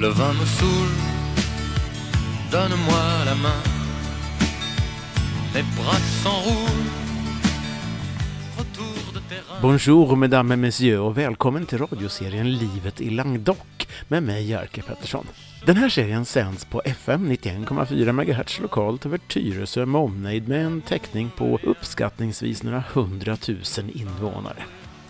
Le vin me saoule, donne-moi la main. Les bras s'enroulent. Bonjour mesdames et messieurs och välkommen till radioserien Livet i Langdok med mig Jerker Pettersson. Den här serien sänds på FM 91,4 MHz lokalt över Tyresö med omnejd med en täckning på uppskattningsvis några hundratusen invånare.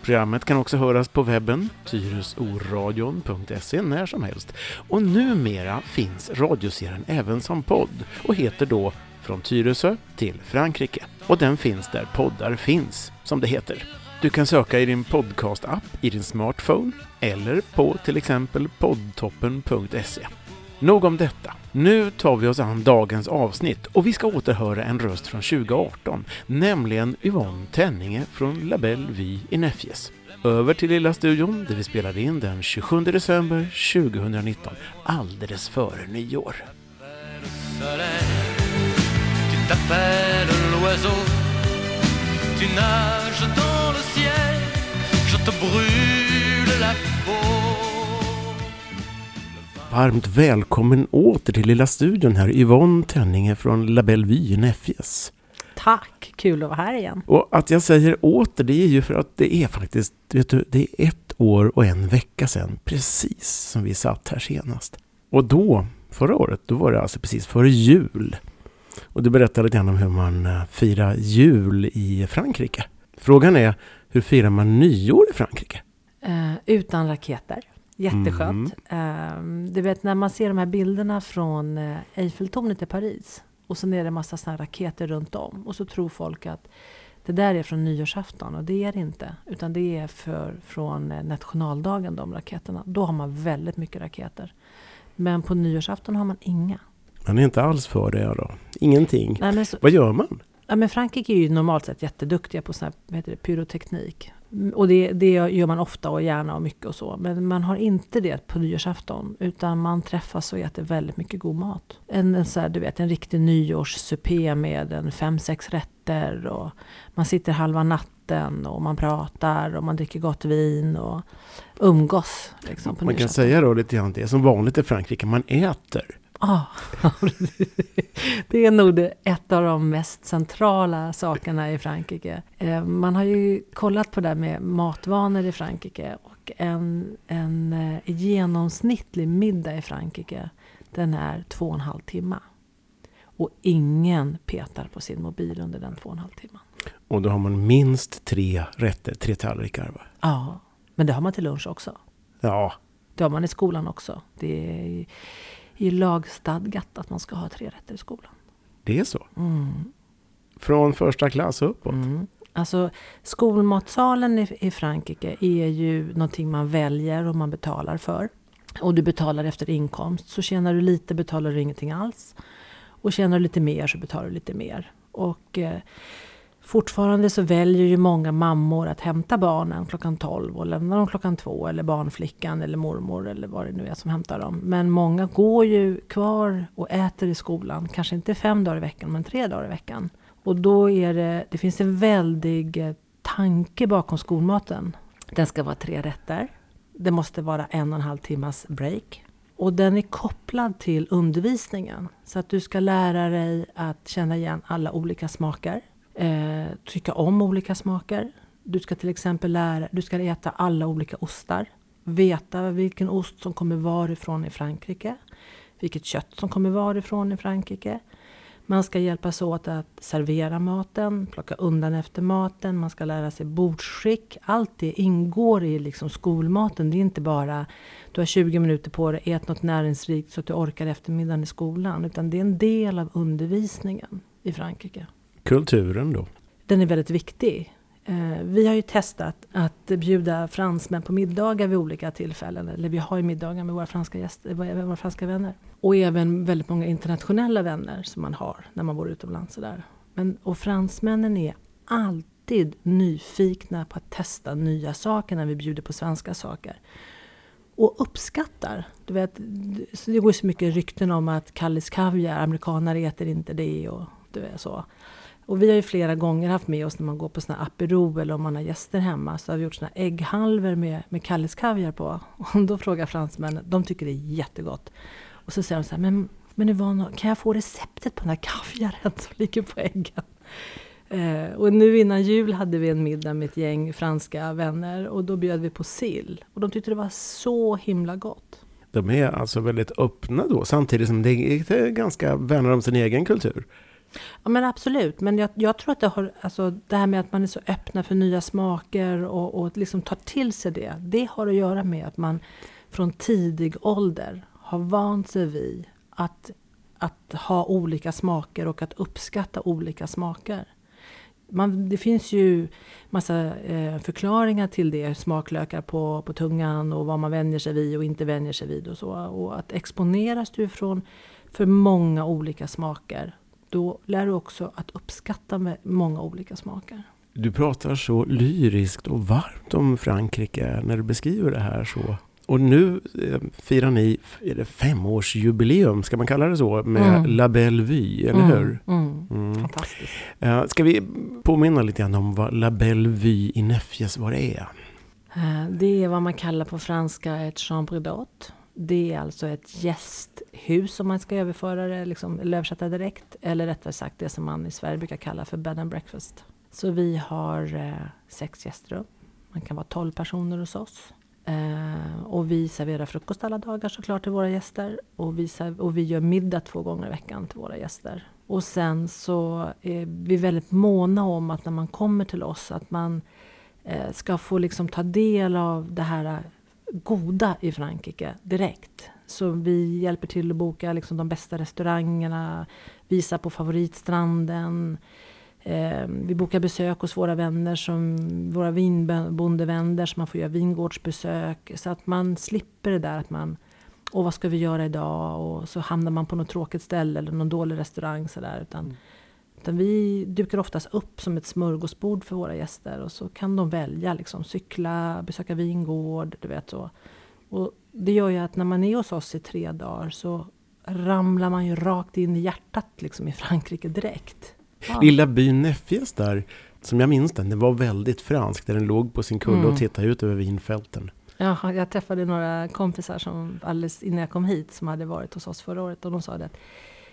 Programmet kan också höras på webben, tyresoradion.se, när som helst. Och numera finns radioserien även som podd och heter då Från Tyresö till Frankrike. Och den finns där poddar finns, som det heter. Du kan söka i din podcast-app i din smartphone eller på till exempel poddtoppen.se. Nog om detta. Nu tar vi oss an dagens avsnitt och vi ska återhöra en röst från 2018, nämligen Yvonne Tenninge från La Belle i Nefjes. Över till lilla studion där vi spelade in den 27 december 2019, alldeles före nyår. tu nages dans le ciel, je te brûle la peau. Varmt välkommen åter till lilla studion här, Yvonne Tenninge från La Belle Vie i Nefjes. Tack! Kul att vara här igen. Och att jag säger åter, det är ju för att det är faktiskt, vet du, det är ett år och en vecka sedan, precis som vi satt här senast. Och då, förra året, då var det alltså precis före jul. Och du berättade lite grann om hur man eh, firar jul i Frankrike. Frågan är, hur firar man nyår i Frankrike? Eh, utan raketer. Jätteskönt. Eh, du vet när man ser de här bilderna från eh, Eiffeltornet i Paris. Och så är det en massa såna raketer runt om. Och så tror folk att det där är från nyårsafton. Och det är det inte. Utan det är för, från eh, nationaldagen, de raketerna. Då har man väldigt mycket raketer. Men på nyårsafton har man inga. Man är inte alls för det då. Ingenting. Nej, så, Vad gör man? Ja, men Frankrike är ju normalt sett jätteduktiga på sån här, vad heter det, pyroteknik. Och det, det gör man ofta och gärna och mycket och så. Men man har inte det på nyårsafton. Utan man träffas och äter väldigt mycket god mat. En, en, så här, du vet, en riktig nyårssupé med en fem, sex rätter. Och man sitter halva natten och man pratar och man dricker gott vin och umgås. Liksom, Man kan säga då lite grann det är som vanligt i Frankrike, man äter. Ja, det är nog ett av de mest centrala sakerna i Frankrike. Eh, Man har ju kollat på det här med matvanor i Frankrike och en, en eh, genomsnittlig middag i Frankrike den är två och en halv timme. Och ingen petar på sin mobil under den två och en halv timmen. Och då har man minst tre rätter, tre tallrikar. Va? Ja, men det har man till lunch också. Ja, Det har man i skolan också. Det är är lagstadgat att man ska ha tre rätter i skolan. det är så. Mm. Från första klass uppåt. Mm. Alltså skolmatsalen i, i Frankrike är ju någonting man väljer och man betalar för. Och du betalar efter inkomst. Så tjänar du lite betalar du ingenting alls. Och tjänar du lite mer så betalar du lite mer. Och eh, fortfarande så väljer ju många mammor att hämta barnen klockan 12 och lämna dem klockan 2 eller barnflickan eller mormor eller vad det nu är som hämtar dem. Men många går ju kvar och äter i skolan, kanske inte fem dagar i veckan men tre dagar i veckan. Och då är det, det finns en väldig tanke bakom skolmaten. Den ska vara tre rätter. Det måste vara en och en halv timmas break. Och den är kopplad till undervisningen. Så att du ska lära dig att känna igen alla olika smaker. Eh, tycka om olika smaker. Du ska till exempel lära, du ska äta alla olika ostar. Veta vilken ost som kommer varifrån i Frankrike. Vilket kött som kommer varifrån i Frankrike. Man ska hjälpas åt att servera maten, plocka undan efter maten, man ska lära sig bordsskick. Allt det ingår i liksom skolmaten. Det är inte bara du har 20 minuter på dig, ät något näringsrikt så att du orkar eftermiddagen i skolan. Utan det är en del av undervisningen i Frankrike. Kulturen då. Den är väldigt viktig. Eh, vi har ju testat att bjuda fransmän på middagar vid olika tillfällen. Eller vi har ju middagar med våra franska, gäster, våra franska vänner. Och även väldigt många internationella vänner som man har när man bor utomlands. och där. Men, och fransmännen är alltid nyfikna på att testa nya saker när vi bjuder på svenska saker. Och uppskattar. Du vet, det går ju så mycket rykten om att Kalles kaviar, amerikaner äter inte det och du vet så. Och vi har ju flera gånger haft med oss när man går på såna Aperol eller om man har gäster hemma så har vi gjort såna ägghalvor med, med Kalles kaviar på. Och då frågar fransmännen, de tycker det är jättegott. Och så säger de så här, men, men Yvonne, kan jag få receptet på den här kaviaren som ligger på äggen? Eh, och nu innan jul hade vi en middag med ett gäng franska vänner och då bjöd vi på sill. Och de tyckte det var så himla gott. De är alltså väldigt öppna då, samtidigt som de är ganska vänner om sin egen kultur. Ja men absolut, men jag, jag, tror att det har, alltså det här med att man är så öppna för nya smaker och, och liksom tar till sig det. Det har att göra med att man från tidig ålder har vant sig vid att, att ha olika smaker och att uppskatta olika smaker. Man, det finns ju massa eh, förklaringar till det. Smaklökar på, på tungan och vad man vänjer sig vid och inte vänjer sig vid. Och så. Och att exponeras du från för många olika smaker då lär du också att uppskatta med många olika smaker. Du pratar så lyriskt och varmt om Frankrike när du beskriver det här så. Och nu eh, firar ni är det femårsjubileum, ska man kalla det så, med mm. La Belle Vue, eller mm, hur? Mm. Mm. Fantastiskt. Uh, ska vi påminna lite grann om vad La Belle Vue i Nefjes, vad det är? Uh, det är vad man kallar på franska ett chambre d'hôte. Det är alltså ett gästhus om man ska överföra det, liksom, eller översätta direkt. Eller rättare sagt det som man i Sverige brukar kalla för bed and breakfast. Så vi har eh, sex gästrum. Man kan vara tolv personer hos oss. Eh, och vi serverar frukost alla dagar såklart till våra gäster. Och vi, och vi gör middag två gånger i veckan till våra gäster. Och sen så är vi väldigt måna om att när man kommer till oss att man eh, ska få liksom ta del av det här goda i Frankrike direkt. Så vi hjälper till att boka liksom de bästa restaurangerna, visa på favoritstranden, Eh, vi bokar besök hos våra vänner, som våra vinbondevänner, så man får göra vingårdsbesök. Så att man slipper det där att man, och vad ska vi göra idag? Och så hamnar man på något tråkigt ställe eller någon dålig restaurang. Så där, utan, mm utan vi dukar oftast upp som ett smörgåsbord för våra gäster. Och så kan de välja, liksom, cykla, besöka vingård, du vet så. Och det gör ju att när man är hos oss i tre dagar så ramlar man ju rakt in i hjärtat liksom, i Frankrike direkt. Ja. Lilla byn Nefjes där, som jag minns den, den var väldigt fransk. Där den låg på sin kulle mm. och tittade ut över vinfälten. Ja, jag träffade några kompisar som alldeles innan jag kom hit som hade varit hos oss förra året och de sa att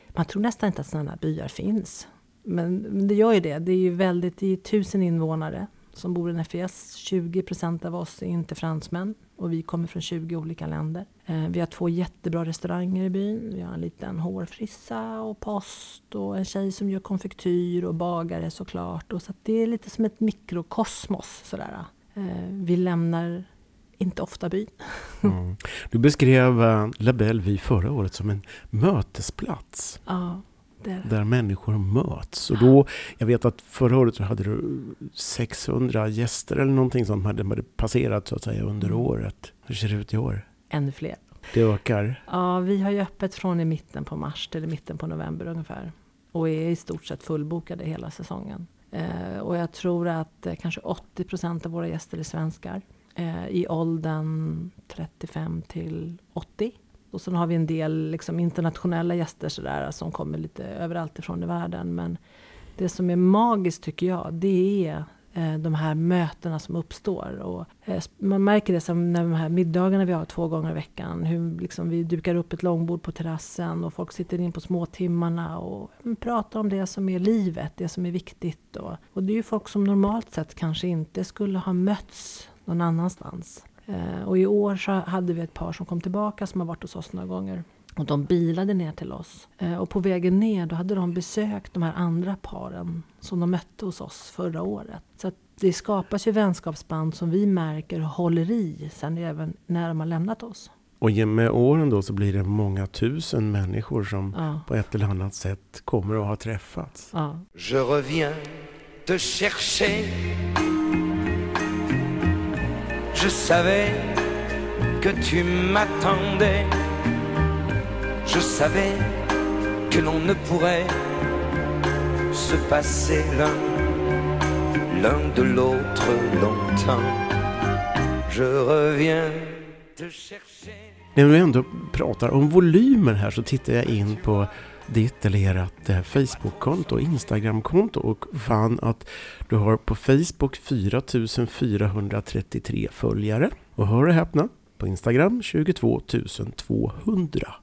man tror nästan inte att sådana byar finns. Men, men det gör ju det. Det är ju väldigt, det är tusen invånare som bor i Nefes. 20 procent av oss är inte fransmän och vi kommer från 20 olika länder. Eh, vi har två jättebra restauranger i byn. Vi har en liten hårfrissa och post och en tjej som gör konfektyr och bagare såklart. Och så det är lite som ett mikrokosmos sådär. Eh, vi lämnar inte ofta byn. Mm. Du beskrev uh, La Belle Vie förra året som en mötesplats. Ja. Där människor möts. Och då, jag vet att förra året så hade du 600 gäster eller någonting som hade, hade passerat så att säga under mm. året. Hur ser det ut i år? Ännu fler. Det ökar? Ja, vi har ju öppet från i mitten på mars till i mitten på november ungefär. Och är i stort sett fullbokade hela säsongen. Eh, och jag tror att eh, kanske 80 procent av våra gäster är svenskar. Eh, I åldern 35 till 80. Och sen har vi en del liksom, internationella gäster sådär, som kommer lite överallt ifrån i världen. Men det som är magiskt tycker jag, det är eh, de här mötena som uppstår. Och, eh, man märker det som när de här middagarna vi har två gånger i veckan. Hur liksom, vi dukar upp ett långbord på terrassen och folk sitter in på småtimmarna och mm, pratar om det som är livet, det som är viktigt. Och, och det är ju folk som normalt sett kanske inte skulle ha mötts någon annanstans. Eh, och i år så hade vi ett par som kom tillbaka som har varit hos oss några gånger. Och de bilade ner till oss. Eh, och på vägen ner då hade de besökt de här andra paren som de mötte hos oss förra året. Så det skapas ju vänskapsband som vi märker håller i sen även när de har lämnat oss. Och med åren då så blir det många tusen människor som ja. på ett eller annat sätt kommer att ha träffats. Ja. Je reviens te chercher Je savais que tu m'attendais. Je savais que l'on ne pourrait se passer l'un, l'un de l'autre longtemps. Je reviens te chercher. När vi ändå pratar om volymer här så tittar jag in på ditt eller ert Facebook-konto och Instagram-konto och fann att du har på Facebook 4433 följare. Och hör och häpna, på Instagram 22 200.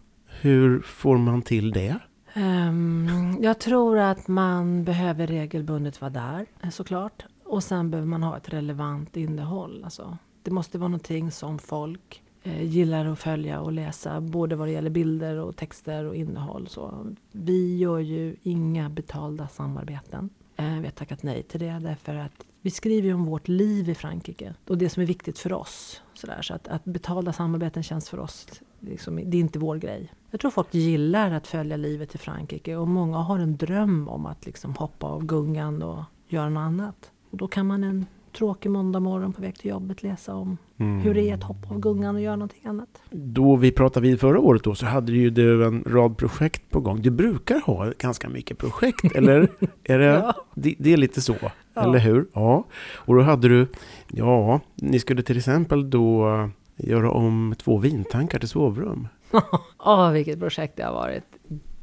Hur får man till det? Um, jag tror att man behöver regelbundet vara där, eh, såklart. Och sen behöver man ha ett relevant innehåll. Alltså, det måste vara någonting som folk Eh, gillar att följa och läsa. Både vad det gäller bilder och texter och innehåll. Så vi gör ju inga betalda samarbeten. Eh, vi har tackat nej till det därför att vi skriver ju om vårt liv i Frankrike och det som är viktigt för oss. Sådär, så att, att betalda samarbeten känns för oss, liksom, det är inte vår grej. Jag tror folk gillar att följa livet i Frankrike och många har en dröm om att liksom hoppa av gungan och göra något annat. Och då kan man en tråkig måndag morgon på väg till jobbet läsa om mm. hur det är att hoppa av gungan och göra någonting annat. Då vi pratade vid förra året då så hade ju du en rad projekt på gång. Du brukar ha ganska mycket projekt, eller? Är det, ja. det, det, är lite så, ja. eller hur? Ja. Och då hade du, ja, ni skulle till exempel då göra om två vintankar till sovrum. Ja, oh, vilket projekt det har varit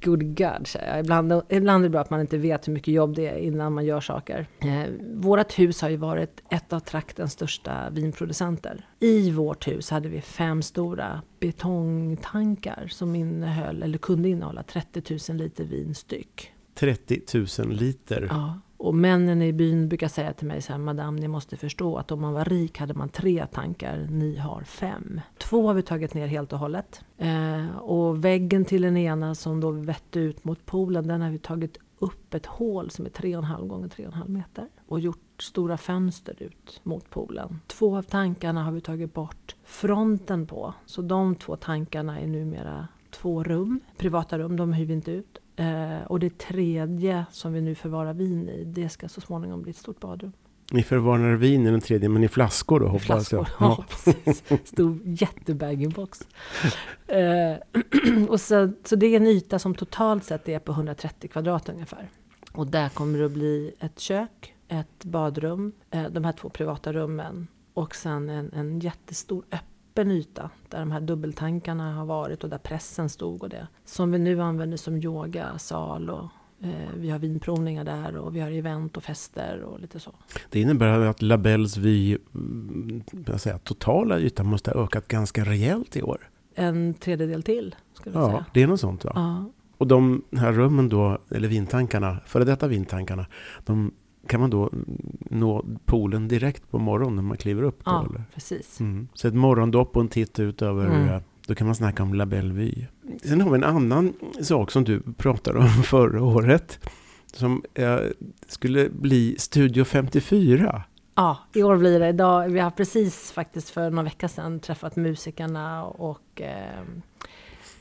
good God, säger jag. Ibland, ibland är det bra att man inte vet hur mycket jobb det är innan man gör saker. Eh, vårt hus har ju varit ett av traktens största vinproducenter. I vårt hus hade vi fem stora betongtankar som innehöll, eller kunde innehålla 30 000 liter vin styck. 30 000 liter? Ja. Och männen i byn brukar säga till mig så här, Madame, ni måste förstå att om man var rik hade man tre tankar, ni har fem. Två har vi tagit ner helt och hållet. Eh, och väggen till den ena som då vette ut mot poolen, den har vi tagit upp ett hål som är 3,5 gånger 3,5 meter och gjort stora fönster ut mot poolen. Två av tankarna har vi tagit bort fronten på, så de två tankarna är numera två rum, privata rum, de hyr vi inte ut. Eh, och det tredje som vi nu förvarar vin i, det ska så småningom bli ett stort badrum. Ni förvarar vin i den tredje, men i flaskor då hoppas flaskor, jag? Ja, precis. Stor jättebag-in-box. eh, och så, så det är en yta som totalt sett är på 130 kvadrat ungefär. Och där kommer det att bli ett kök, ett badrum, eh, de här två privata rummen och sen en, en jättestor öppen öppen yta där de här dubbeltankarna har varit och där pressen stod och det. Som vi nu använder som yogasal och eh, vi har vinprovningar där och vi har event och fester och lite så. Det innebär att Labels vy, mm, säga, totala yta måste ha ökat ganska rejält i år. En tredjedel till, skulle jag ja, säga. det är något sånt va? Ja. Och de här rummen då, eller vintankarna, före detta vintankarna, de kan man då nå poolen direkt på morgonen när man kliver upp? Då, ja, eller? precis. Mm. Så ett morgondopp och en titt ut över, mm. då kan man snacka om La Belle Vue. Sen har vi en annan sak som du pratade om förra året. Som eh, skulle bli Studio 54. Ja, i år blir det. Idag, vi har precis faktiskt för några veckor sedan träffat musikerna och eh,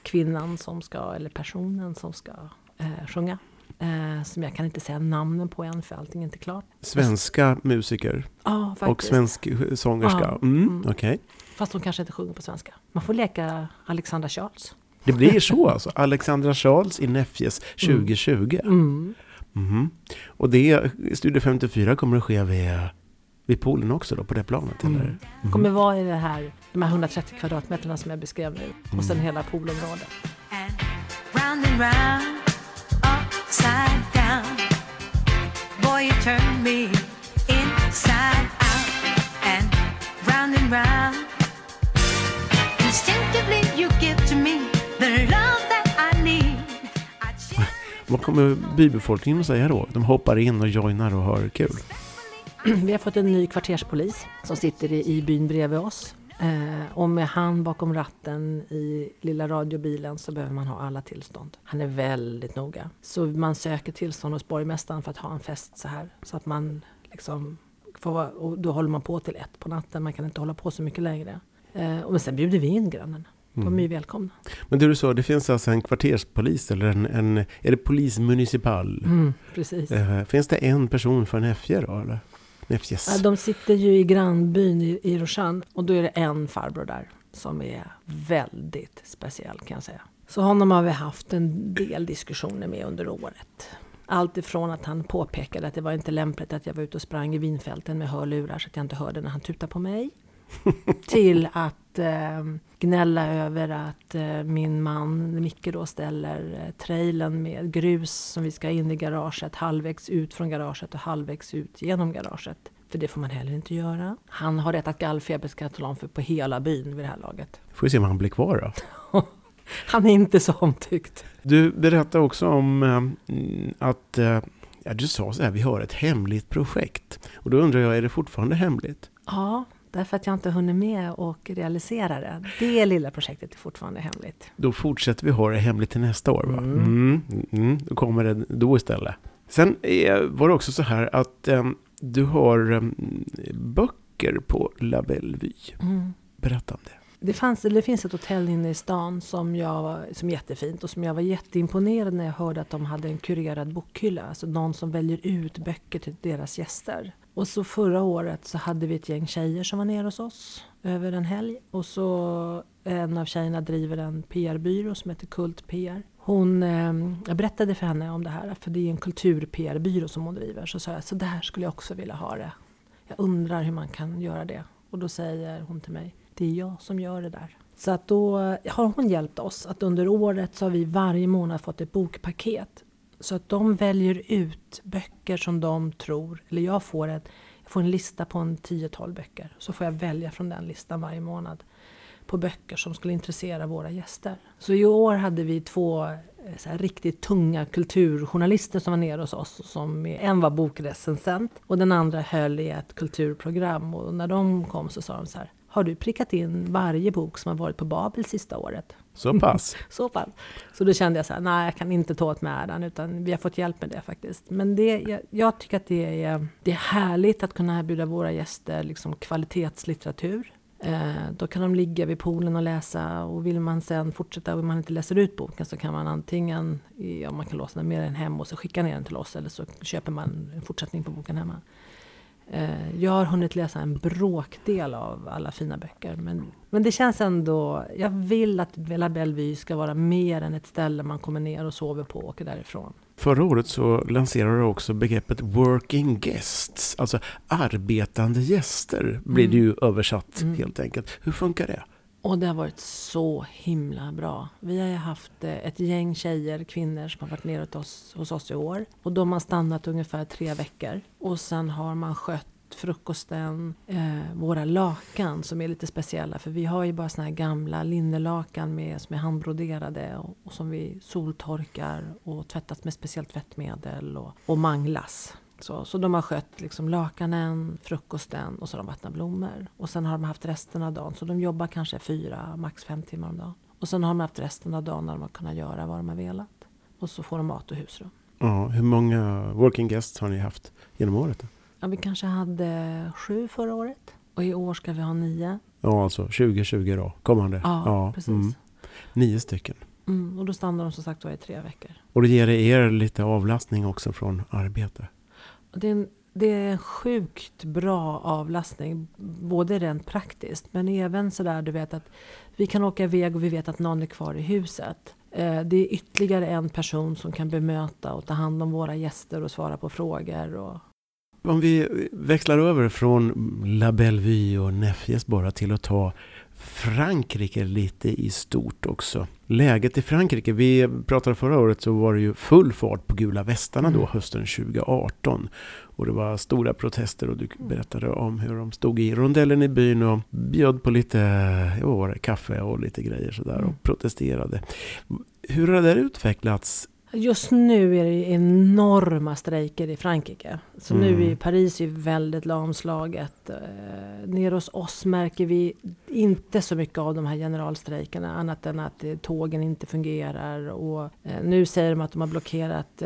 kvinnan som ska, eller personen som ska eh, sjunga eh, som jag kan inte säga namnen på än för allting är inte klart. Svenska musiker? Ja, faktiskt. Och svensk sångerska? Ja, mm, mm. Okej. Okay. Fast hon kanske inte sjunger på svenska. Man får leka Alexandra Charles. Det blir så alltså? Alexandra Charles i Nefjes 2020? Mm. Mm. Mm. Och det, Studio 54 kommer att ske vid, vid poolen också då, på det planet? Mm. Eller? Det kommer vara i det här, de här 130 kvadratmeterna som jag beskrev nu. Och sen mm. hela poolområdet. round and round upside down. Boy, you turn me inside out and round and round. Instinctively you give to me the love that I need. Vad kommer bybefolkningen att säga då? De hoppar in och joinar och har kul. Vi har fått en ny kvarterspolis som sitter i byn bredvid oss. Eh, och med han bakom ratten i lilla radiobilen så behöver man ha alla tillstånd. Han är väldigt noga. Så man söker tillstånd hos borgmästaren för att ha en fest så här. Så att man liksom får, och då håller man på till ett på natten. Man kan inte hålla på så mycket längre. Eh, och sen bjuder vi in grannarna. De är ju mm. välkomna. Men du sa, det finns alltså en kvarterspolis eller en, en är det polismunicipal? Mm, precis. Eh, finns det en person för en FJ då eller? Yes. Ja, de sitter ju i grannbyn i, i Roshan och då är det en farbror där som är väldigt speciell kan jag säga. Så honom har vi haft en del diskussioner med under året. Allt ifrån att han påpekade att det var inte lämpligt att jag var ute och sprang i vinfälten med hörlurar så att jag inte hörde när han tutade på mig. till att eh, gnälla över att eh, min man Micke då ställer eh, trailern med grus som vi ska in i garaget halvvägs ut från garaget och halvvägs ut genom garaget. För det får man heller inte göra. Han har rättat gallfeber ska jag tala om för på hela byn vid det här laget. Får vi se om han blir kvar då. Han är inte så omtyckt. Du berättade också om eh, att eh, ja, du sa så här, vi har ett hemligt projekt. Och då undrar jag, är det fortfarande hemligt? Ja, därför att jag inte hunnit med och realisera det. Det lilla projektet är fortfarande hemligt. Då fortsätter vi ha det hemligt till nästa år va? Mm. Mm, mm, då kommer det då istället. Sen var det också så här att eh, du har eh, böcker på La Bellevue. Mm. Berätta om det. Det, fanns, det finns ett hotell inne i stan som, jag, som är jättefint och som jag var jätteimponerad när jag hörde att de hade en kurerad bokhylla. Alltså någon som väljer ut böcker till deras gäster. Och så förra året så hade vi ett gäng tjejer som var nere hos oss över en helg. Och så en av tjejerna driver en PR-byrå som heter Kult PR. Hon, eh, jag berättade för henne om det här, för det är en kultur-PR-byrå som hon driver. Så sa jag, så där skulle jag också vilja ha det. Jag undrar hur man kan göra det. Och då säger hon till mig, det är jag som gör det där. Så att då har hon hjälpt oss att under året så har vi varje månad fått ett bokpaket. Så att de väljer ut böcker som de tror, eller jag får, ett, jag får en lista på en 10-12 böcker. Så får jag välja från den listan varje månad på böcker som skulle intressera våra gäster. Så i år hade vi två eh, så här, riktigt tunga kulturjournalister som var nere hos oss. Som, en var bokrecensent och den andra höll i ett kulturprogram. Och när de kom så sa de så här, har du prickat in varje bok som har varit på Babel sista året? Så pass? så pass. Så då kände jag så här, nej jag kan inte ta åt mig äran utan vi har fått hjälp med det faktiskt. Men det, jag, jag tycker att det är, det är härligt att kunna erbjuda våra gäster liksom kvalitetslitteratur. Eh, då kan de ligga vid poolen och läsa och vill man sen fortsätta och man inte läser ut boken så kan man antingen, ja man kan låsa den med den hem och så skicka ner den till oss eller så köper man en fortsättning på boken hemma. Eh, jag har hunnit läsa en bråkdel av alla fina böcker. Men, men det känns ändå... Jag vill att La Bellevue ska vara mer än ett ställe man kommer ner och sover på och åker därifrån. Förra året så lanserade du också begreppet working guests, alltså arbetande gäster blir Mm. det ju översatt Mm. helt enkelt. Hur funkar det? Och det har varit så himla bra. Vi har ju haft eh, ett gäng tjejer, kvinnor, som har varit nere hos oss, hos oss i år. Och de har stannat ungefär tre veckor. Och sen har man skött frukosten, eh, våra lakan som är lite speciella. För vi har ju bara såna här gamla linnelakan med, som är handbroderade och, och som vi soltorkar och tvättas med speciellt tvättmedel och, och manglas. Så, så de har skött liksom lakanen, frukosten och så har de vattnat blommor. Och sen har de haft resten av dagen. Så de jobbar kanske fyra, max fem timmar om dagen. Och sen har de haft resten av dagen när de har kunnat göra vad de har velat. Och så får de mat och husrum. Ja, hur många working guests har ni haft genom året? Ja, vi kanske hade sju förra året. Och i år ska vi ha nio. Ja, alltså 2020 då, kommande. Ja, precis. mm. Nio stycken. Mm, och då stannar de som sagt då i tre veckor. Och det ger er lite avlastning också från arbete. Det, är en, det är en sjukt bra avlastning, både rent praktiskt men även sådär du vet att vi kan åka iväg och vi vet att någon är kvar i huset. Eh, det är ytterligare en person som kan bemöta och ta hand om våra gäster och svara på frågor. Och, Om vi växlar över från La Bellevue och Nefjes bara till att ta Frankrike lite i stort också. Läget i Frankrike, vi pratade förra året så var det ju full fart på gula västarna då Mm. hösten 2018. Och det var stora protester och du berättade om hur de stod i rondellen i byn och bjöd på lite var det, kaffe och lite grejer sådär Mm. och protesterade. Hur har det där utvecklats? Just nu är det enorma strejker i Frankrike. Så Mm. nu i Paris är väldigt lamslaget. Eh, nere hos oss märker vi inte så mycket av de här generalstrejkerna annat än att eh, tågen inte fungerar. Och, eh, nu säger de att de har blockerat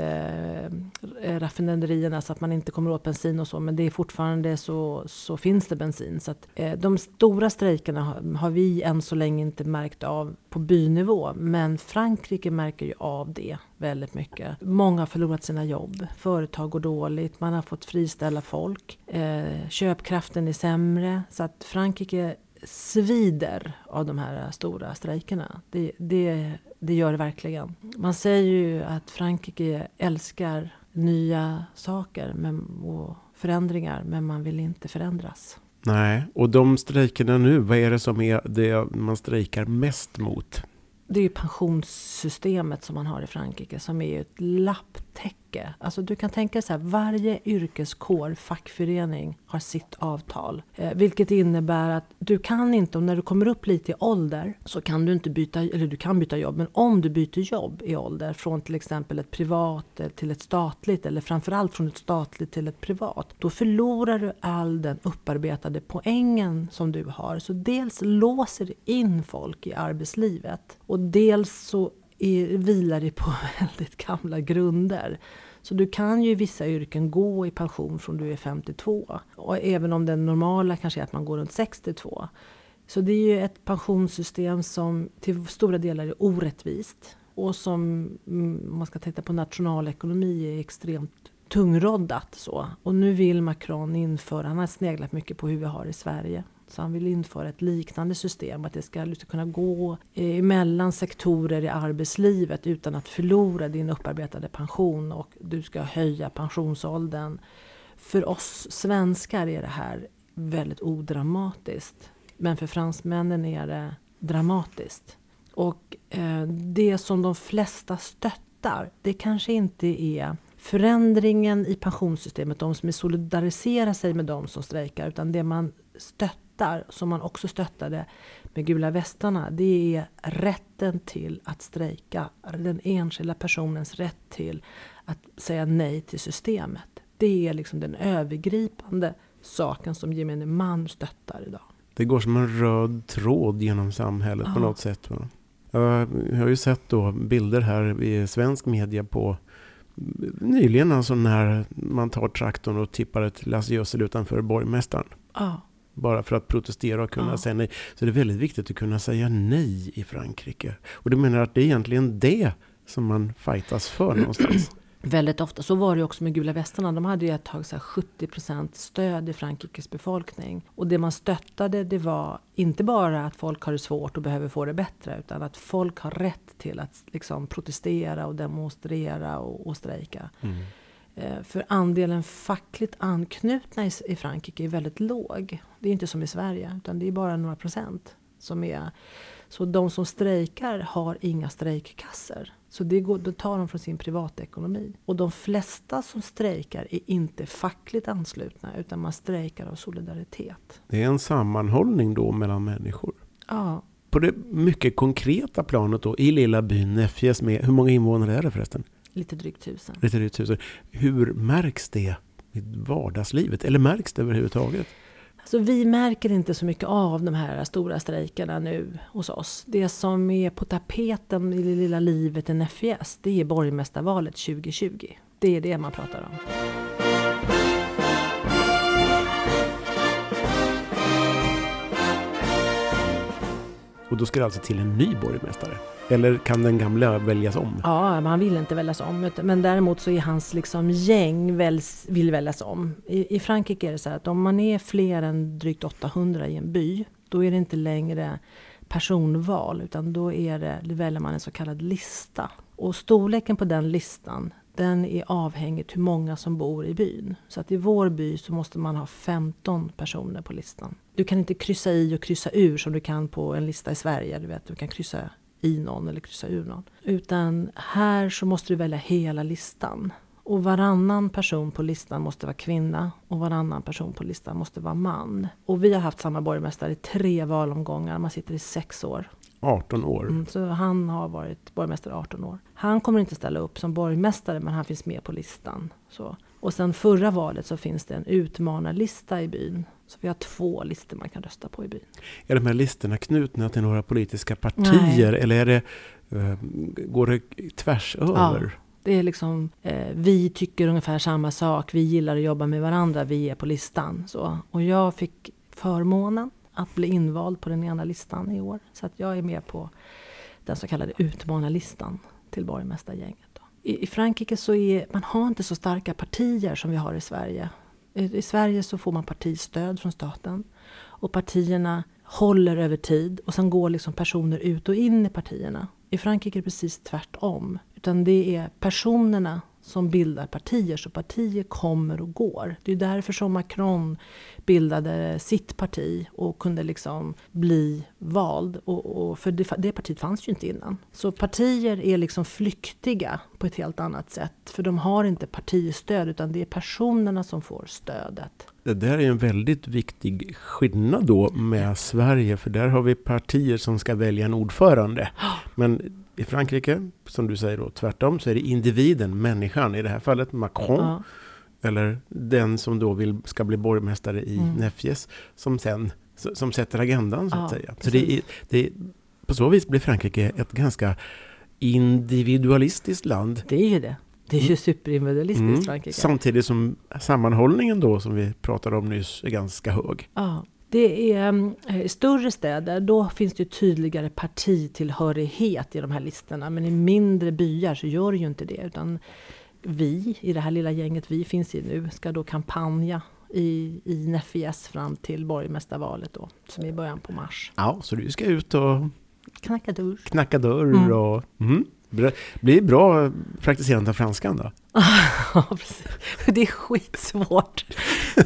raffinaderierna så att man inte kommer åt bensin och så. Men det är fortfarande så, så finns det bensin. Så att, de stora strejkerna har vi än så länge inte märkt av på bynivå. Men Frankrike märker ju av det väldigt mycket. Många har förlorat sina jobb. Företag går dåligt. Man har fått friställa folk. Eh, köpkraften är sämre. Så att Frankrike svider av de här stora strejkerna. Det, det, det gör det verkligen. Man säger ju att Frankrike älskar nya saker men, och förändringar men man vill inte förändras. Nej, och de strejkerna nu, vad är det som är det man strejkar mest mot? Det är ju pensionssystemet som man har i Frankrike som är ett täcke. Alltså du kan tänka dig så här, varje yrkeskår, fackförening har sitt avtal. Eh, vilket innebär att du kan inte, och när du kommer upp lite i ålder, så kan du inte byta, eller du kan byta jobb, men om du byter jobb i ålder från till exempel ett privat eh, till ett statligt, eller framförallt från ett statligt till ett privat, då förlorar du all den upparbetade poängen som du har. Så dels låser det in folk i arbetslivet och dels så är, vilar det på väldigt gamla grunder. Så du kan ju i vissa yrken gå i pension från du är 52. Och även om den normala kanske är att man går runt 62. Så det är ju ett pensionssystem som till stora delar är orättvist. Och som, mm, om man ska titta på nationalekonomi, är extremt tungroddat. Så. Och nu vill Macron införa, han har sneglat mycket på hur vi har i Sverige. Så han vill införa ett liknande system, att det ska liksom kunna gå eh, emellan sektorer i arbetslivet utan att förlora din upparbetade pension och du ska höja pensionsåldern. För oss svenskar är det här väldigt odramatiskt. Men för fransmännen är det dramatiskt. Och eh, det som de flesta stöttar, det kanske inte är förändringen i pensionssystemet, de som solidariserar sig med de som strejkar, utan det man stöttar som man också stöttade med gula västarna, det är rätten till att strejka. Den enskilda personens rätt till att säga nej till systemet. Det är liksom den övergripande saken som gemene man stöttar idag. Det går som en röd tråd genom samhället ja. på något sätt. Jag har ju sett då bilder här i svensk media på nyligen alltså när man tar traktorn och tippar ett lass gödsel utanför borgmästaren. Ja. Bara för att protestera och kunna ja. säga nej. Så det är väldigt viktigt att kunna säga nej i Frankrike. Och du menar att det är egentligen det som man fightas för någonstans? Väldigt ofta. Så var det också med Gula västarna. De hade ju ett tag så 70% stöd i Frankrikes befolkning. Och det man stöttade det var inte bara att folk har det svårt och behöver få det bättre. Utan att folk har rätt till att liksom protestera och demonstrera och, och strejka. Mm. Eh, för andelen fackligt anknutna i Frankrike är väldigt låg. Det är inte som i Sverige, utan det är bara några procent. som är Så de som strejkar har inga strejkkassor. Så det, går, det tar de från sin privatekonomi. Och de flesta som strejkar är inte fackligt anslutna, utan man strejkar av solidaritet. Det är en sammanhållning då mellan människor? Ja. På det mycket konkreta planet då, i lilla byn Näffjes med, hur många invånare är det förresten? Lite drygt tusen. Lite drygt tusen. Hur märks det i vardagslivet? Eller märks det överhuvudtaget? Alltså, vi märker inte så mycket av de här stora strejkerna nu hos oss. Det som är på tapeten i det lilla livet i NFS, det är borgmästarvalet 2020. Det är det man pratar om. Och då ska det alltså till en ny borgmästare? Eller kan den gamla väljas om? Ja, han vill inte väljas om. Men däremot så är hans liksom gäng väljs, vill väljas om. I, I Frankrike är det så här att om man är fler än drygt 800 i en by, då är det inte längre personval, utan då är det, då väljer man en så kallad lista. Och storleken på den listan, den är avhängigt hur många som bor i byn. Så att i vår by så måste man ha 15 personer på listan. Du kan inte kryssa i och kryssa ur som du kan på en lista i Sverige. Du vet, du kan kryssa i någon eller kryssa ur någon. Utan här så måste du välja hela listan. Och varannan person på listan måste vara kvinna och varannan person på listan måste vara man. Och vi har haft samma borgmästare i tre valomgångar. Man sitter i sex år. 18 år. Mm, så han har varit borgmästare 18 år. Han kommer inte ställa upp som borgmästare men han finns med på listan. Så. Och sen förra valet så finns det en utmanarlista i byn. Så vi har två listor man kan rösta på i byn. Är de här listorna knutna till några politiska partier Nej. eller är det, uh, går det tvärs över? Ja, det är liksom, eh, vi tycker ungefär samma sak, vi gillar att jobba med varandra, vi är på listan. Så. Och jag fick förmånen att bli invald på den ena listan i år. Så att jag är med på den så kallade utmanarlistan till borgmästargänget. I, Frankrike så är man har inte så starka partier som vi har i Sverige. I, Sverige så får man partistöd från staten. Och partierna håller över tid och sen går liksom personer ut och in i partierna. I Frankrike är det precis tvärtom. Utan det är personerna som bildar partier. Så partier kommer och går. Det är därför som Macron bildade sitt parti och kunde liksom bli vald. Och, och för det, det, partiet fanns ju inte innan. Så partier är liksom flyktiga på ett helt annat sätt. För de har inte partistöd utan det är personerna som får stödet. Det där är en väldigt viktig skillnad då med Sverige. För där har vi partier som ska välja en ordförande. Men i Frankrike, som du säger då, tvärtom, så är det individen, människan, i det här fallet Macron, ja. eller den som då vill, ska bli borgmästare i mm. Nefjes, som sen som sätter agendan så att ja, säga. Så det, det, på så vis blir Frankrike ett ganska individualistiskt land. Det är ju det. Det är ju mm. superindividualistiskt mm. Frankrike. Samtidigt som sammanhållningen då, som vi pratade om nyss, är ganska hög. Ja. Det är eh, i större städer, då finns det tydligare partitillhörighet i de här listorna. Men i mindre byar så gör det ju inte det. Utan vi, i det här lilla gänget vi finns i nu, ska då kampanja i, i Nefjes fram till borgmästarvalet då, som är i början på mars. Ja, så du ska ut och knacka dörr. Knacka dörr mm. och... Mm. Blir bra praktiserande av franskan då? Ja, precis. Det är skitsvårt.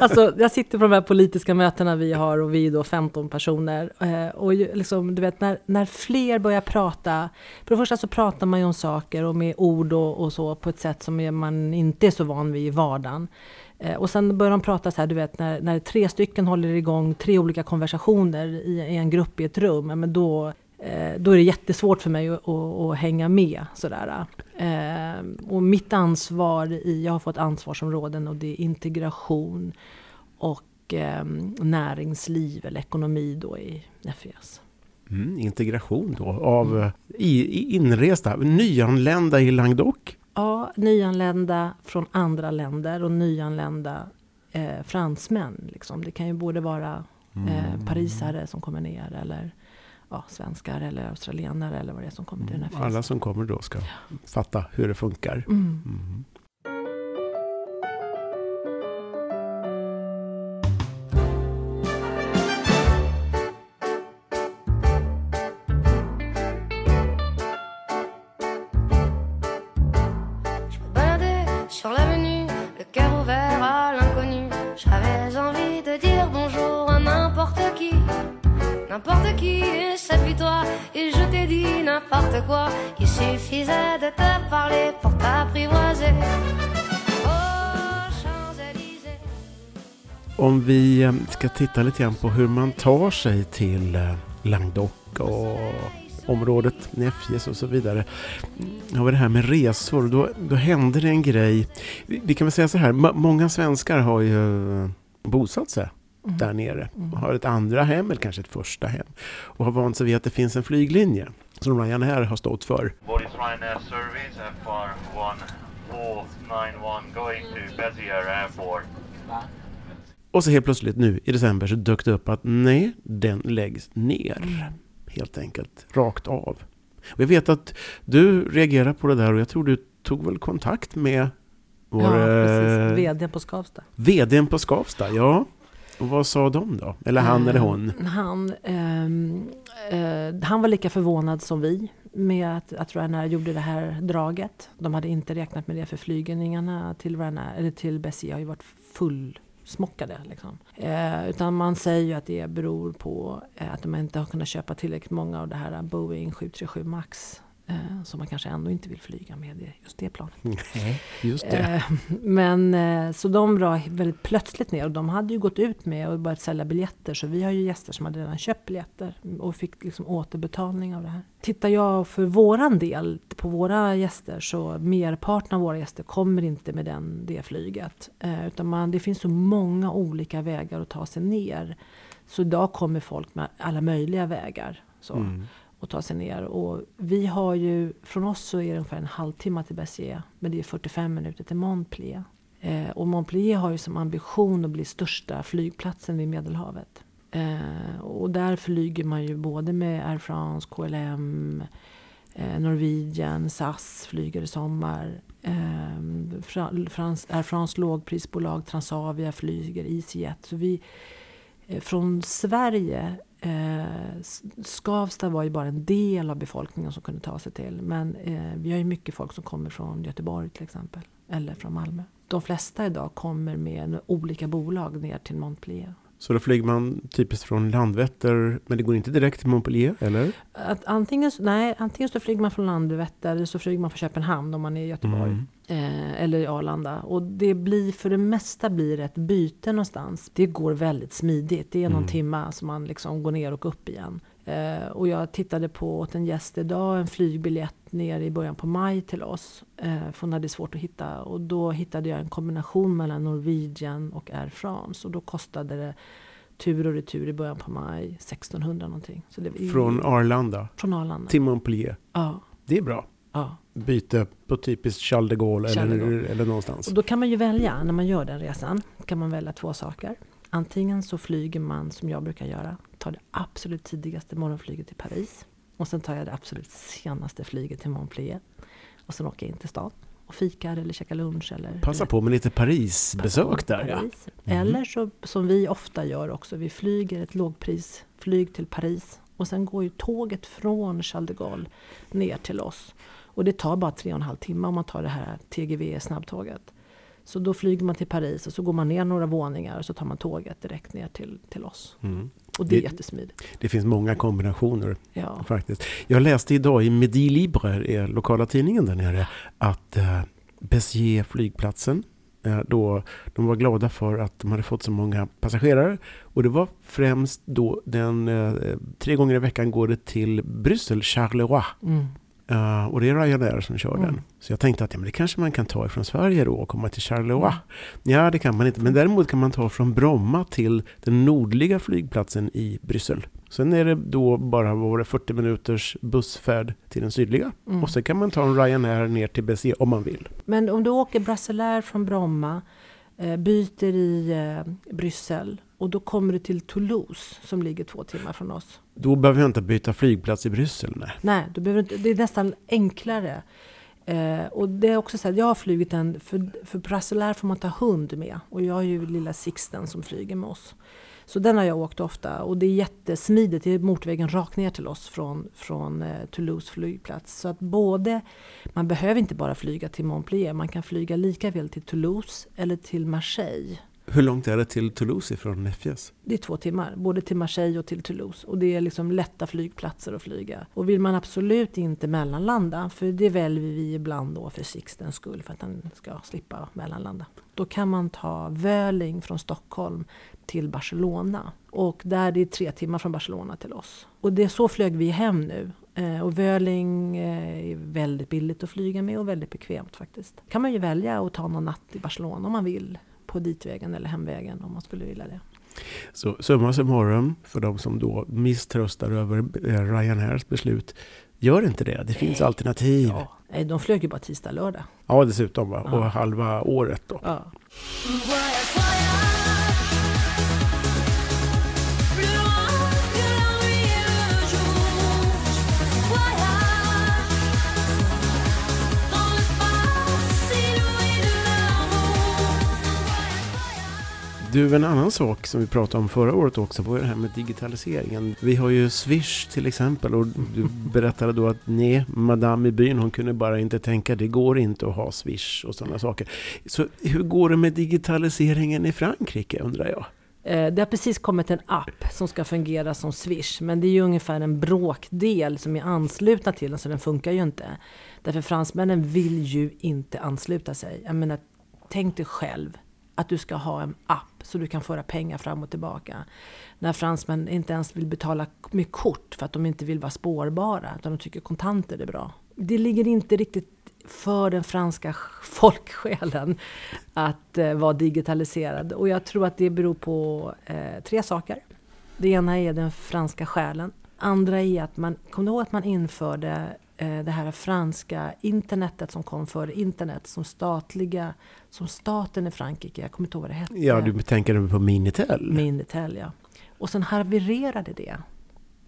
Alltså, jag sitter på de här politiska mötena vi har och vi är då 15 personer. Eh, och liksom, du vet, när, när fler börjar prata, för det första så pratar man ju om saker och med ord och, och så på ett sätt som man inte är så van vid i vardagen. Eh, och sen börjar de prata så här, du vet, när, när tre stycken håller igång tre olika konversationer i, i en grupp i ett rum, men då då är det jättesvårt för mig att, att, hänga med. Sådär. Eh, och mitt ansvar, i, jag har fått ansvarsområden och det är integration och eh, näringsliv eller ekonomi då i FES. Mm, integration då av mm. i, i inresta, nyanlända i Languedoc? Ja, nyanlända från andra länder och nyanlända eh, fransmän. Liksom. Det kan ju både vara eh, mm. parisare som kommer ner eller ja, svenskar eller australienare eller vad det är som kommer till den här festen. Alla som kommer då ska fatta hur det funkar. Mm. Mm. Om vi eh, ska titta lite grann på hur man tar sig till eh, Languedoc och området Nefjes och så vidare. Ja, det här med resor, då, då händer det en grej. Vi, vi kan väl säga så här, många svenskar har ju eh, bosatt sig mm. där nere. Och mm. har ett andra hem eller kanske ett första hem. Och har vant sig vid att det finns en flyglinje som Ryanair har stått för. What is Ryanair service FR 1491 going to Bezier Airport? Och så helt plötsligt nu i december så dök det upp att nej, den läggs ner. Mm. Helt enkelt, rakt av. Och jag vet att du reagerar på det där och jag tror du tog väl kontakt med vår... Ja, precis. Eh, VDn på Skavsta. VDn på Skavsta, ja. Och vad sa de då? Eller han eh, eller hon? Han, eh, eh, han var lika förvånad som vi med att, att Ryanair gjorde det här draget. De hade inte räknat med det för flygningarna till, Ryanair, eller till Bessie har ju varit smockade. Liksom. Eh, utan man säger ju att det beror på eh, att de inte har kunnat köpa tillräckligt många av det här Boeing 737 Max som man kanske ändå inte vill flyga med just det planet. Nej, just det. Eh, men eh, så de drar väldigt plötsligt ner och de hade ju gått ut med och börjat sälja biljetter så vi har ju gäster som hade redan köpt biljetter och fick liksom återbetalning av det här. Tittar jag för våran del på våra gäster så merparten av våra gäster kommer inte med den, det flyget. Eh, utan man, det finns så många olika vägar att ta sig ner. Så idag kommer folk med alla möjliga vägar. Så. Mm och ta sig ner. Och vi har ju, från oss så är det ungefär en halvtimme till Béziers. Men det är 45 minuter till Montpellier. Eh, och Montpellier har ju som ambition att bli största flygplatsen vid Medelhavet. Eh, och där flyger man ju både med Air France, KLM, eh, Norwegian, SAS flyger i sommar. Eh, Frans, Air France lågprisbolag, Transavia flyger, EasyJet. Så vi, eh, från Sverige Eh, Skavsta var ju bara en del av befolkningen som kunde ta sig till. Men eh, vi har ju mycket folk som kommer från Göteborg till exempel. Eller från Malmö. De flesta idag kommer med olika bolag ner till Montpellier. Så då flyger man typiskt från Landvetter, men det går inte direkt till Montpellier, eller? Att antingen, nej, antingen så flyger man från Landvetter eller så flyger man från Köpenhamn om man är i Göteborg. Mm. Eh, eller i Arlanda. Och det blir för det mesta blir ett byte någonstans. Det går väldigt smidigt. Det är någon Mm. timma som man liksom går ner och upp igen. Eh, och jag tittade på åt en gäst idag en flygbiljett ner i början på maj till oss. Eh, för hon hade svårt att hitta. Och då hittade jag en kombination mellan Norwegian och Air France. Och då kostade det tur och retur i början på maj 1600 någonting. Så det Från Arlanda från Arlanda. till Montpellier. Ja, Det är bra. ja. Byte på typiskt Charles de Gaulle, Charles de eller, Gaulle. eller någonstans. Och då kan man ju välja, när man gör den resan, kan man välja två saker. Antingen så flyger man som jag brukar göra, tar det absolut tidigaste morgonflyget till Paris. Och sen tar jag det absolut senaste flyget till Montpellier. Och sen åker jag in till stan och fikar eller käkar lunch. Eller, Passa på med lite Paris-besök där ja. Paris. Mhm. Eller så, som vi ofta gör också, vi flyger ett lågprisflyg till Paris. Och sen går ju tåget från Charles de Gaulle ner till oss. Och det tar bara tre och en halv timme om man tar det här TGV snabbtåget. Så då flyger man till Paris och så går man ner några våningar och så tar man tåget direkt ner till, till oss. Mm. Och det är Det- jättesmidigt. Det finns många kombinationer Ja. faktiskt. Jag läste idag i Midi Libre, lokala tidningen där nere, att eh, Béziers flygplatsen, eh, då, de var glada för att de hade fått så många passagerare. Och det var främst då den, eh, tre gånger i veckan går det till Bryssel, Charleroi. Mm. Eh, och det är Ryanair som kör Mm. den. Så jag tänkte att ja, men det kanske man kan ta ifrån Sverige då och komma till Charleroi. Mm. Ja, det kan man inte. Men däremot kan man ta från Bromma till den nordliga flygplatsen i Bryssel. Sen är det då bara var det, 40 minuters bussfärd till den sydliga. Mm. Och sen kan man ta en Ryanair ner till Béziers om man vill. Men om du åker Brasilair från Bromma, eh, byter i eh, Bryssel och då kommer du till Toulouse som ligger två timmar från oss. Då behöver jag inte byta flygplats i Bryssel. Nej. Nej, du behöver inte, det är nästan enklare. Eh, och det är också så att jag har flugit en, för, för Brasilair får man ta hund med. Och jag har ju lilla Sixten som flyger med oss. Så den har jag åkt ofta och det är jättesmidigt. Det är motorvägen rakt ner till oss från, från eh, Toulouse flygplats. Så att både, man behöver inte bara flyga till Montpellier, man kan flyga lika väl till Toulouse eller till Marseille. Hur långt är det till Toulouse ifrån Nefjes? Det är två timmar, både till Marseille och till Toulouse. Och det är liksom lätta flygplatser att flyga. Och vill man absolut inte mellanlanda, för det väljer vi ibland då för Sixtens skull, för att han ska slippa mellanlanda. Då kan man ta Völing från Stockholm till Barcelona. Och där det är tre timmar från Barcelona till oss. Och det är så flög vi hem nu. Eh, och Völing eh, är väldigt billigt att flyga med och väldigt bekvämt faktiskt. kan man ju välja att ta någon natt i Barcelona om man vill. På ditvägen eller hemvägen om man skulle vilja det. Så summa summarum, för de som då misströstar över eh, Ryanairs beslut, gör inte det. Det finns Nej. alternativ. Ja, Ja, nej, de flög ju bara tisdag, lördag. dessutom. Va? Ja. Och halva året då. Ja. Du, en annan sak som vi pratade om förra året också var det här med digitaliseringen. Vi har ju Swish till exempel och du berättade då att nej, Madame i byn hon kunde bara inte tänka det går inte att ha Swish och sådana saker. Så hur går det med digitaliseringen i Frankrike undrar jag? Eh, Det har precis kommit en app som ska fungera som Swish. Men det är ju ungefär en bråkdel som är anslutna till den, så den funkar ju inte. Därför fransmännen vill ju inte ansluta sig. Jag menar, tänk dig själv att du ska ha en app så du kan föra pengar fram och tillbaka. När fransmän inte ens vill betala med kort för att de inte vill vara spårbara, utan de tycker kontanter är bra. Det ligger inte riktigt för den franska folksjälen att eh, vara digitaliserad. Och jag tror att det beror på eh, tre saker. Det ena är den franska själen. Andra är att man, kom ihåg att man införde det här franska internetet som kom före internet som statliga, som staten i Frankrike, jag kommer inte ihåg vad det hette. Ja, du tänker på Minitel? Minitel, ja. Och sen havererade det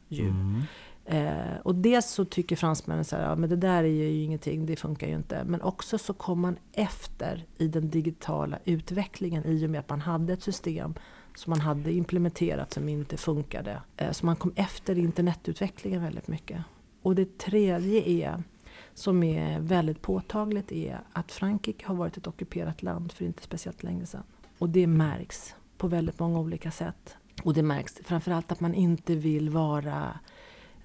ju. Mm. Eh, och dels så tycker fransmännen så här, ja, men det där är ju ingenting, det funkar ju inte. Men också så kom man efter i den digitala utvecklingen i och med att man hade ett system som man hade implementerat som inte funkade. Eh, Så man kom efter internetutvecklingen väldigt mycket. Och det tredje är, som är väldigt påtagligt, är att Frankrike har varit ett ockuperat land för inte speciellt länge sedan. Och det märks på väldigt många olika sätt. Och det märks framförallt att man inte vill vara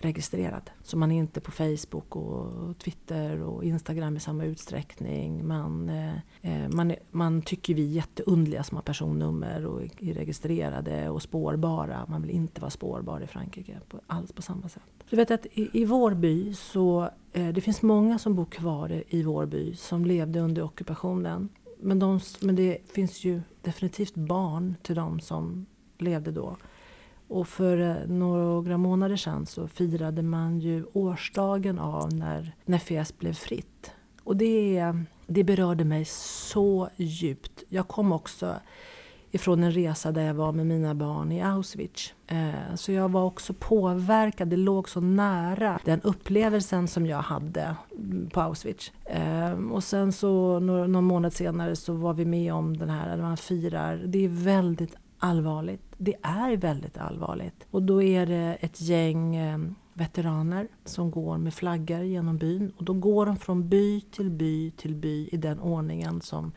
registrerad. Så man är inte på Facebook och Twitter och Instagram i samma utsträckning. Man, eh, eh, man, man tycker vi är jätteundliga som har personnummer och är registrerade och spårbara. Man vill inte vara spårbar i Frankrike på, alls på samma sätt. Du vet att i, i vår by så eh, det finns många som bor kvar i, i vår by som levde under ockupationen. Men, de, men det finns ju definitivt barn till de som levde då. Och för eh, några månader sedan så firade man ju årsdagen av när Nefes blev fritt. Och det, det berörde mig så djupt. Jag kom också ifrån en resa där jag var med mina barn i Auschwitz. Eh, så jag var också påverkad, det låg så nära den upplevelsen som jag hade på Auschwitz. Eh, och sen så någon månad senare så var vi med om den här, när man firar. Det är väldigt allvarligt. Det är väldigt allvarligt. Och då är det ett gäng eh, veteraner som går med flaggor genom byn. Och då går de från by till by till by i den ordningen som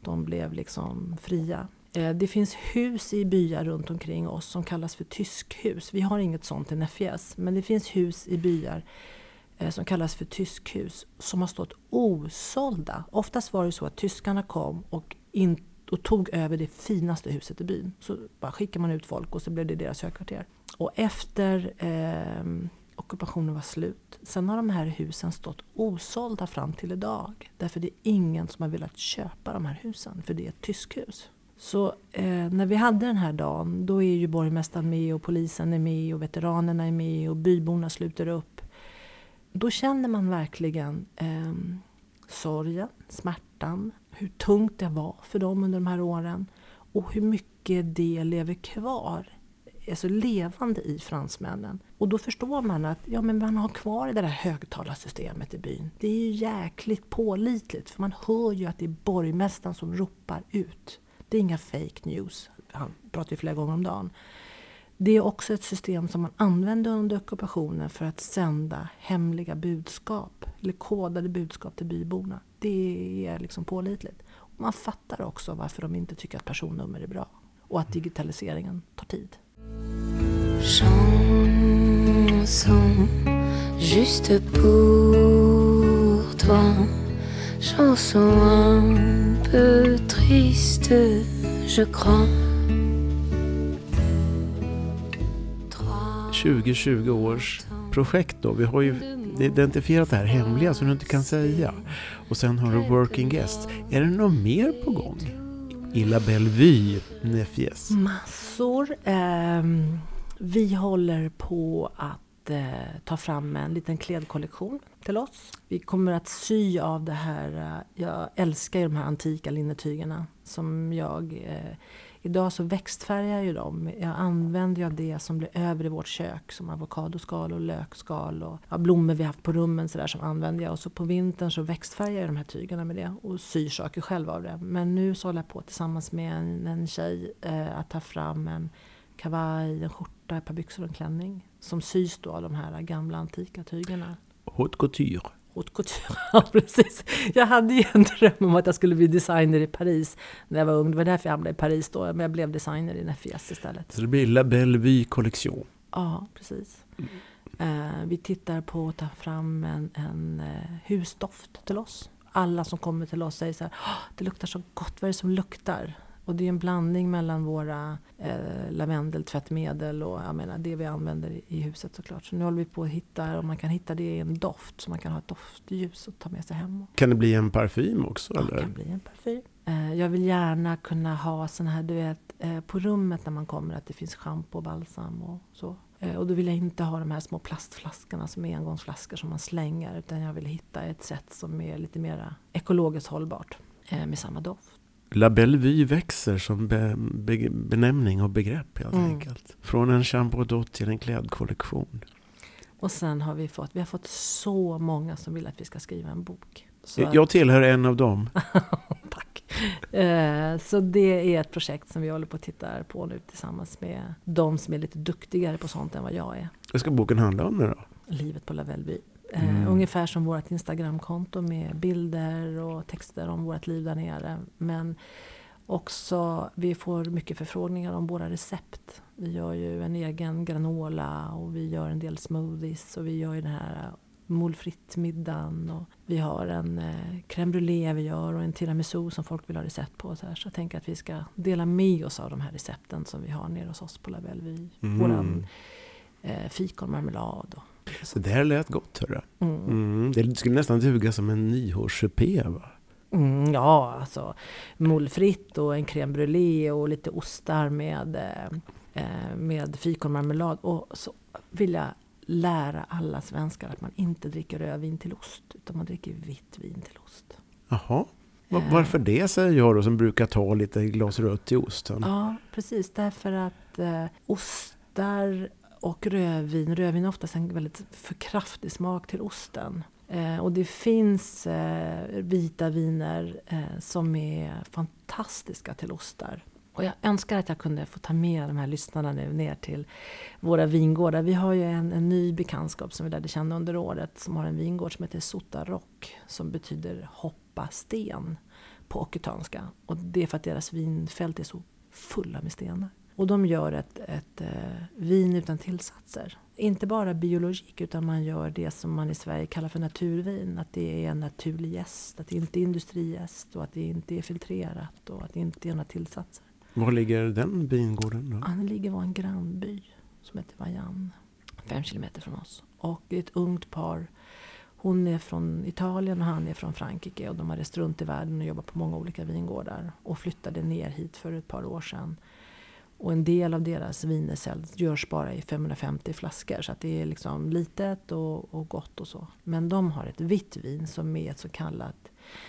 de blev liksom fria. Eh, det finns hus i byar runt omkring oss som kallas för tyskhus. Vi har inget sånt i Nefjes, men det finns hus i byar eh, som kallas för tyskhus som har stått osålda. Oftast var det så att tyskarna kom och, inte och tog över det finaste huset i byn. Så bara skickar man ut folk och så blev det deras högkvarter. Och efter eh, ockupationen var slut, sen har de här husen stått osålda fram till idag. Därför det är ingen som har velat köpa de här husen, för det är ett tyskhus. Så eh, när vi hade den här dagen, då är ju borgmästaren med och polisen är med och veteranerna är med och byborna sluter upp. Då känner man verkligen eh, sorgen, smärtan, hur tungt det var för dem under de här åren och hur mycket det lever kvar, alltså levande i fransmännen. Och då förstår man att ja, men man har kvar det där högtalarsystemet i byn. Det är ju jäkligt pålitligt för man hör ju att det är borgmästaren som ropar ut. Det är inga fake news. Han pratar ju flera gånger om dagen. Det är också ett system som man använde under ockupationen för att sända hemliga budskap, eller kodade budskap till byborna. Det är liksom pålitligt. Och man fattar också varför de inte tycker att personnummer är bra och att digitaliseringen tar tid. Chanson juste pour toi. Chanson un peu triste, je crois. Trois 20-20 års projekt då. Vi har ju identifierat det här hemliga som du inte kan säga. Och sen har du Working guests. Är det något mer på gång? I La Bellevue, Nefjes. Massor. Eh, vi håller på att eh, ta fram en liten klädkollektion till oss. Vi kommer att sy av det här. Eh, jag älskar ju de här antika linnetygerna som jag eh, Idag så växtfärgar jag ju dem. Jag använder ju av det som blir över i vårt kök som avokadoskal och lökskal och ja, blommor vi haft på rummen så där som använder jag. Och så på vintern så växtfärgar jag de här tygerna med det och syr saker själv av det. Men nu så håller jag på tillsammans med en, en tjej eh, att ta fram en kavaj, en skjorta, ett par byxor och en klänning. Som sys då av de här gamla antika tygerna. Haute couture. Haute couture, ja precis. Jag hade ju en dröm om att jag skulle bli designer i Paris när jag var ung. Det var därför jag hamnade i Paris då. Men jag blev designer i Nefjes istället. Så det blir La Bellevue kollektion. Ja, precis. Eh, vi tittar på att ta fram en, en eh, husdoft till oss. Alla som kommer till oss säger så här, "Åh, det luktar så gott, vad är det som luktar? Och det är en blandning mellan våra eh, lavendeltvättmedel och jag menar, det vi använder i, huset såklart. Så nu håller vi på att hitta om man kan hitta det i en doft så man kan ha ett doftljus och ta med sig hem. Kan det bli en parfym också? Ja, det Eller? kan bli en parfym. Eh, jag vill gärna kunna ha såna här, du vet, eh, på rummet när man kommer att det finns schampo och balsam och så. Eh, och då vill jag inte ha de här små plastflaskorna som är engångsflaskor som man slänger. Utan jag vill hitta ett sätt som är lite mer ekologiskt hållbart. Eh, med samma doft. La Bellevue växer som be, be, benämning och begrepp helt Mm. enkelt. Från en chambre d'hôte till en klädkollektion. Och sen har vi fått, vi har fått så många som vill att vi ska skriva en bok. Så Jag tillhör en av dem. Tack. Eh, Så det är ett projekt som vi håller på att titta på nu tillsammans med de som är lite duktigare på sånt än vad jag är. Vad ska boken handla om nu då? Livet på Lavellby. Eh, Mm. Ungefär som vårt Instagramkonto med bilder och texter om vårt liv där nere. Men också, vi får mycket förfrågningar om våra recept. Vi gör ju en egen granola och vi gör en del smoothies och vi gör ju den här molfritt-middagen och vi har en eh, crème brûlée vi gör och en tiramisu som folk vill ha recept på. Så, här. så jag tänker att vi ska dela med oss av de här recepten som vi har nere hos oss på Lavellby. Mm. Våran eh, fikonmarmelad och Så det här lät gott hörru. Mm. Mm. Det skulle nästan duga som en nyårssupé va? Mm, ja, alltså molfritt och en crème brûlée och lite ostar med, eh, eh, med fikonmarmelad. Och så vill jag lära alla svenskar att man inte dricker rödvin till ost, utan man dricker vitt vin till ost. Jaha. Eh. Varför det säger jag då som brukar ta lite glas rött till osten? Ja, precis. Därför att eh, ostar och rödvin, rödvin har oftast en väldigt för kraftig smak till osten. Eh, och det finns eh, vita viner eh, som är fantastiska till ostar. Och jag önskar att jag kunde få ta med de här lyssnarna nu ner till våra vingårdar. Vi har ju en, en ny bekantskap som vi lärde känna under året som har en vingård som heter Sotarock som betyder hoppa sten på ockutanska. Och det är för att deras vinfält är så fulla med stenar. Och de gör ett, ett eh, vin utan tillsatser. Inte bara biologik utan man gör det som man i Sverige kallar för naturvin. Att det är en naturlig jäst, att det inte är industrijäst och att det inte är filtrerat och att det inte är några tillsatser. Var ligger den vingården då? Han ligger i en grannby som heter Vajan. Fem kilometer från oss. Och det är ett ungt par. Hon är från Italien och han är från Frankrike. Och de har rest runt i världen och jobbat på många olika vingårdar. Och flyttade ner hit för ett par år sedan. Och en del av deras viner säljs, görs bara i 550 flaskor. Så att det är liksom litet och, och gott och så. Men de har ett vitt vin som är ett så kallat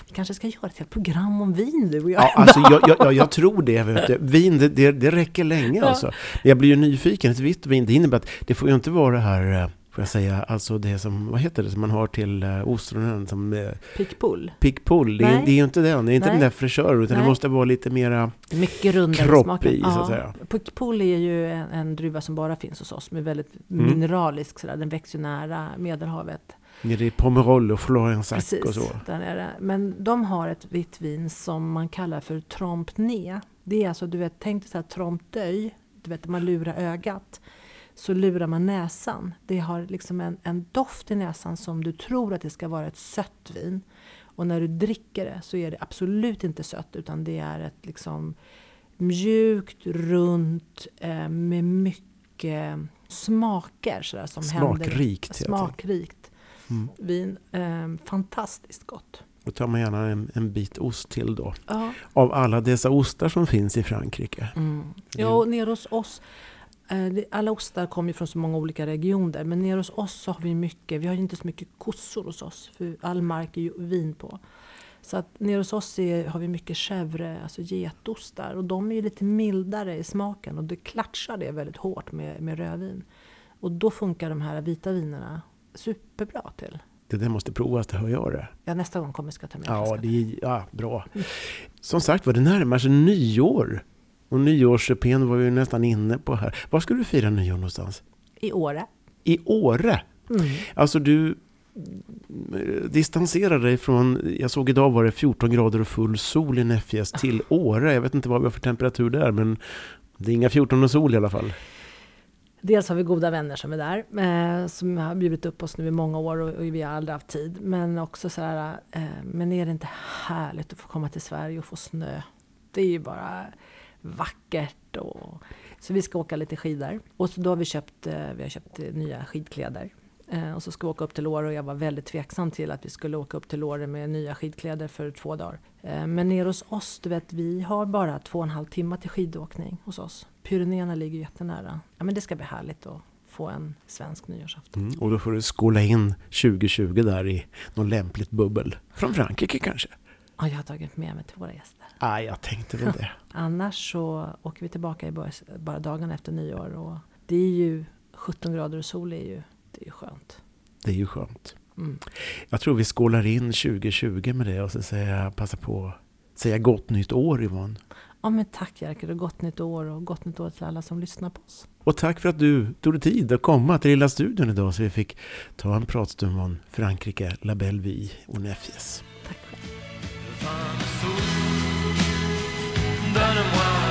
vi kanske ska göra ett helt program om vin du och jag. Ja, alltså, jag, jag, jag, jag tror det. Vet du. Vin, det, det, det räcker länge Ja. alltså. Jag blir ju nyfiken. Ett vitt vin, det innebär att det får ju inte vara det här, eh, får jag säga, alltså det som, vad heter det, som man har till eh, ostronen som eh, Pickbull. pickpull. Det, är- det är ju inte den, det är inte Nej. den där fräschören, utan Nej. det måste vara lite mera Mycket rundare kropp smaken. i, så att säga. Pickbull är ju en, en druva som bara finns hos oss. Som är väldigt Mm. mineralisk. Sådär. Den växer ju nära Medelhavet. nere i Pomerol och Florensac Precis, och så. där nere. Men de har ett vitt vin som man kallar för Trompe-Nez. Det är alltså, du vet, tänk dig så här Trompe d'œil. Du vet, man lurar ögat. Så lurar man näsan. Det har liksom en, en doft i näsan som du tror att det ska vara ett sött vin. Och när du dricker det så är det absolut inte sött utan det är ett liksom mjukt, runt eh, med mycket smaker sådär, som händer. Smakrikt. enkelt. Smakrikt Mm. vin. Eh, fantastiskt gott. Då tar man gärna en, en bit ost till då. Ja. Av alla dessa ostar som finns i Frankrike. Mm. Ja, och nere hos oss, alla ostar kommer ju från så många olika regioner, men nere hos oss så har vi mycket, vi har ju inte så mycket kossor hos oss, för all mark är ju vin på. Så att nere hos oss är, har vi mycket chèvre, alltså getostar, och de är ju lite mildare i smaken och det klatschar det väldigt hårt med, med rödvin. Och då funkar de här vita vinerna superbra till. Det där måste provas, det hör jag det. Ja, nästa gång kommer jag ska ta med Ja, det är ja, bra. Som sagt var, det närmar sig nyår. Och nyårssupén var vi ju nästan inne på här. Var ska du fira nyår någonstans? I Åre. I Åre? Mm. Alltså du eh, distanserar dig från, jag såg idag var det 14 grader och full sol i Näffjäs till Åre. Jag vet inte vad vi har för temperatur där, men det är inga 14 och sol i alla fall. Dels har vi goda vänner som är där, eh, som har bjudit upp oss nu i många år och, och vi har aldrig haft tid. Men också så här, eh, men är det inte härligt att få komma till Sverige och få snö? Det är ju bara vackert. Och, så vi ska åka lite skidor. Och så då har vi köpt, eh, vi har köpt eh, nya skidkläder. Eh, och så ska vi åka upp till Åre och jag var väldigt tveksam till att vi skulle åka upp till Åre med nya skidkläder för två dagar. Men nere hos oss, du vet, vi har bara två och en halv timme till skidåkning hos oss. Pyrenéerna ligger jättenära. Ja, men det ska bli härligt att få en svensk nyårsafton. Mm. Och då får du skola in 2020 där i något lämpligt bubbel. Från Frankrike kanske? Ja, jag har tagit med mig till våra gäster. Ah, jag tänkte väl det. Annars så åker vi tillbaka i bara, bara dagarna efter nyår. Och det är ju 17 grader och sol är ju, det är ju skönt. Det är ju skönt. Mm. Jag tror vi skålar in 2020 med det och så säger jag passa på säga gott nytt år Yvonne. Ja, men tack Jerker och gott nytt år och gott nytt år till alla som lyssnar på oss. Och tack för att du tog dig tid att komma till Lilla studion idag så vi fick ta en pratstund om Frankrike, La Belle Vie och Nefjes. Tack själv. Vin de soupe. Donne-moi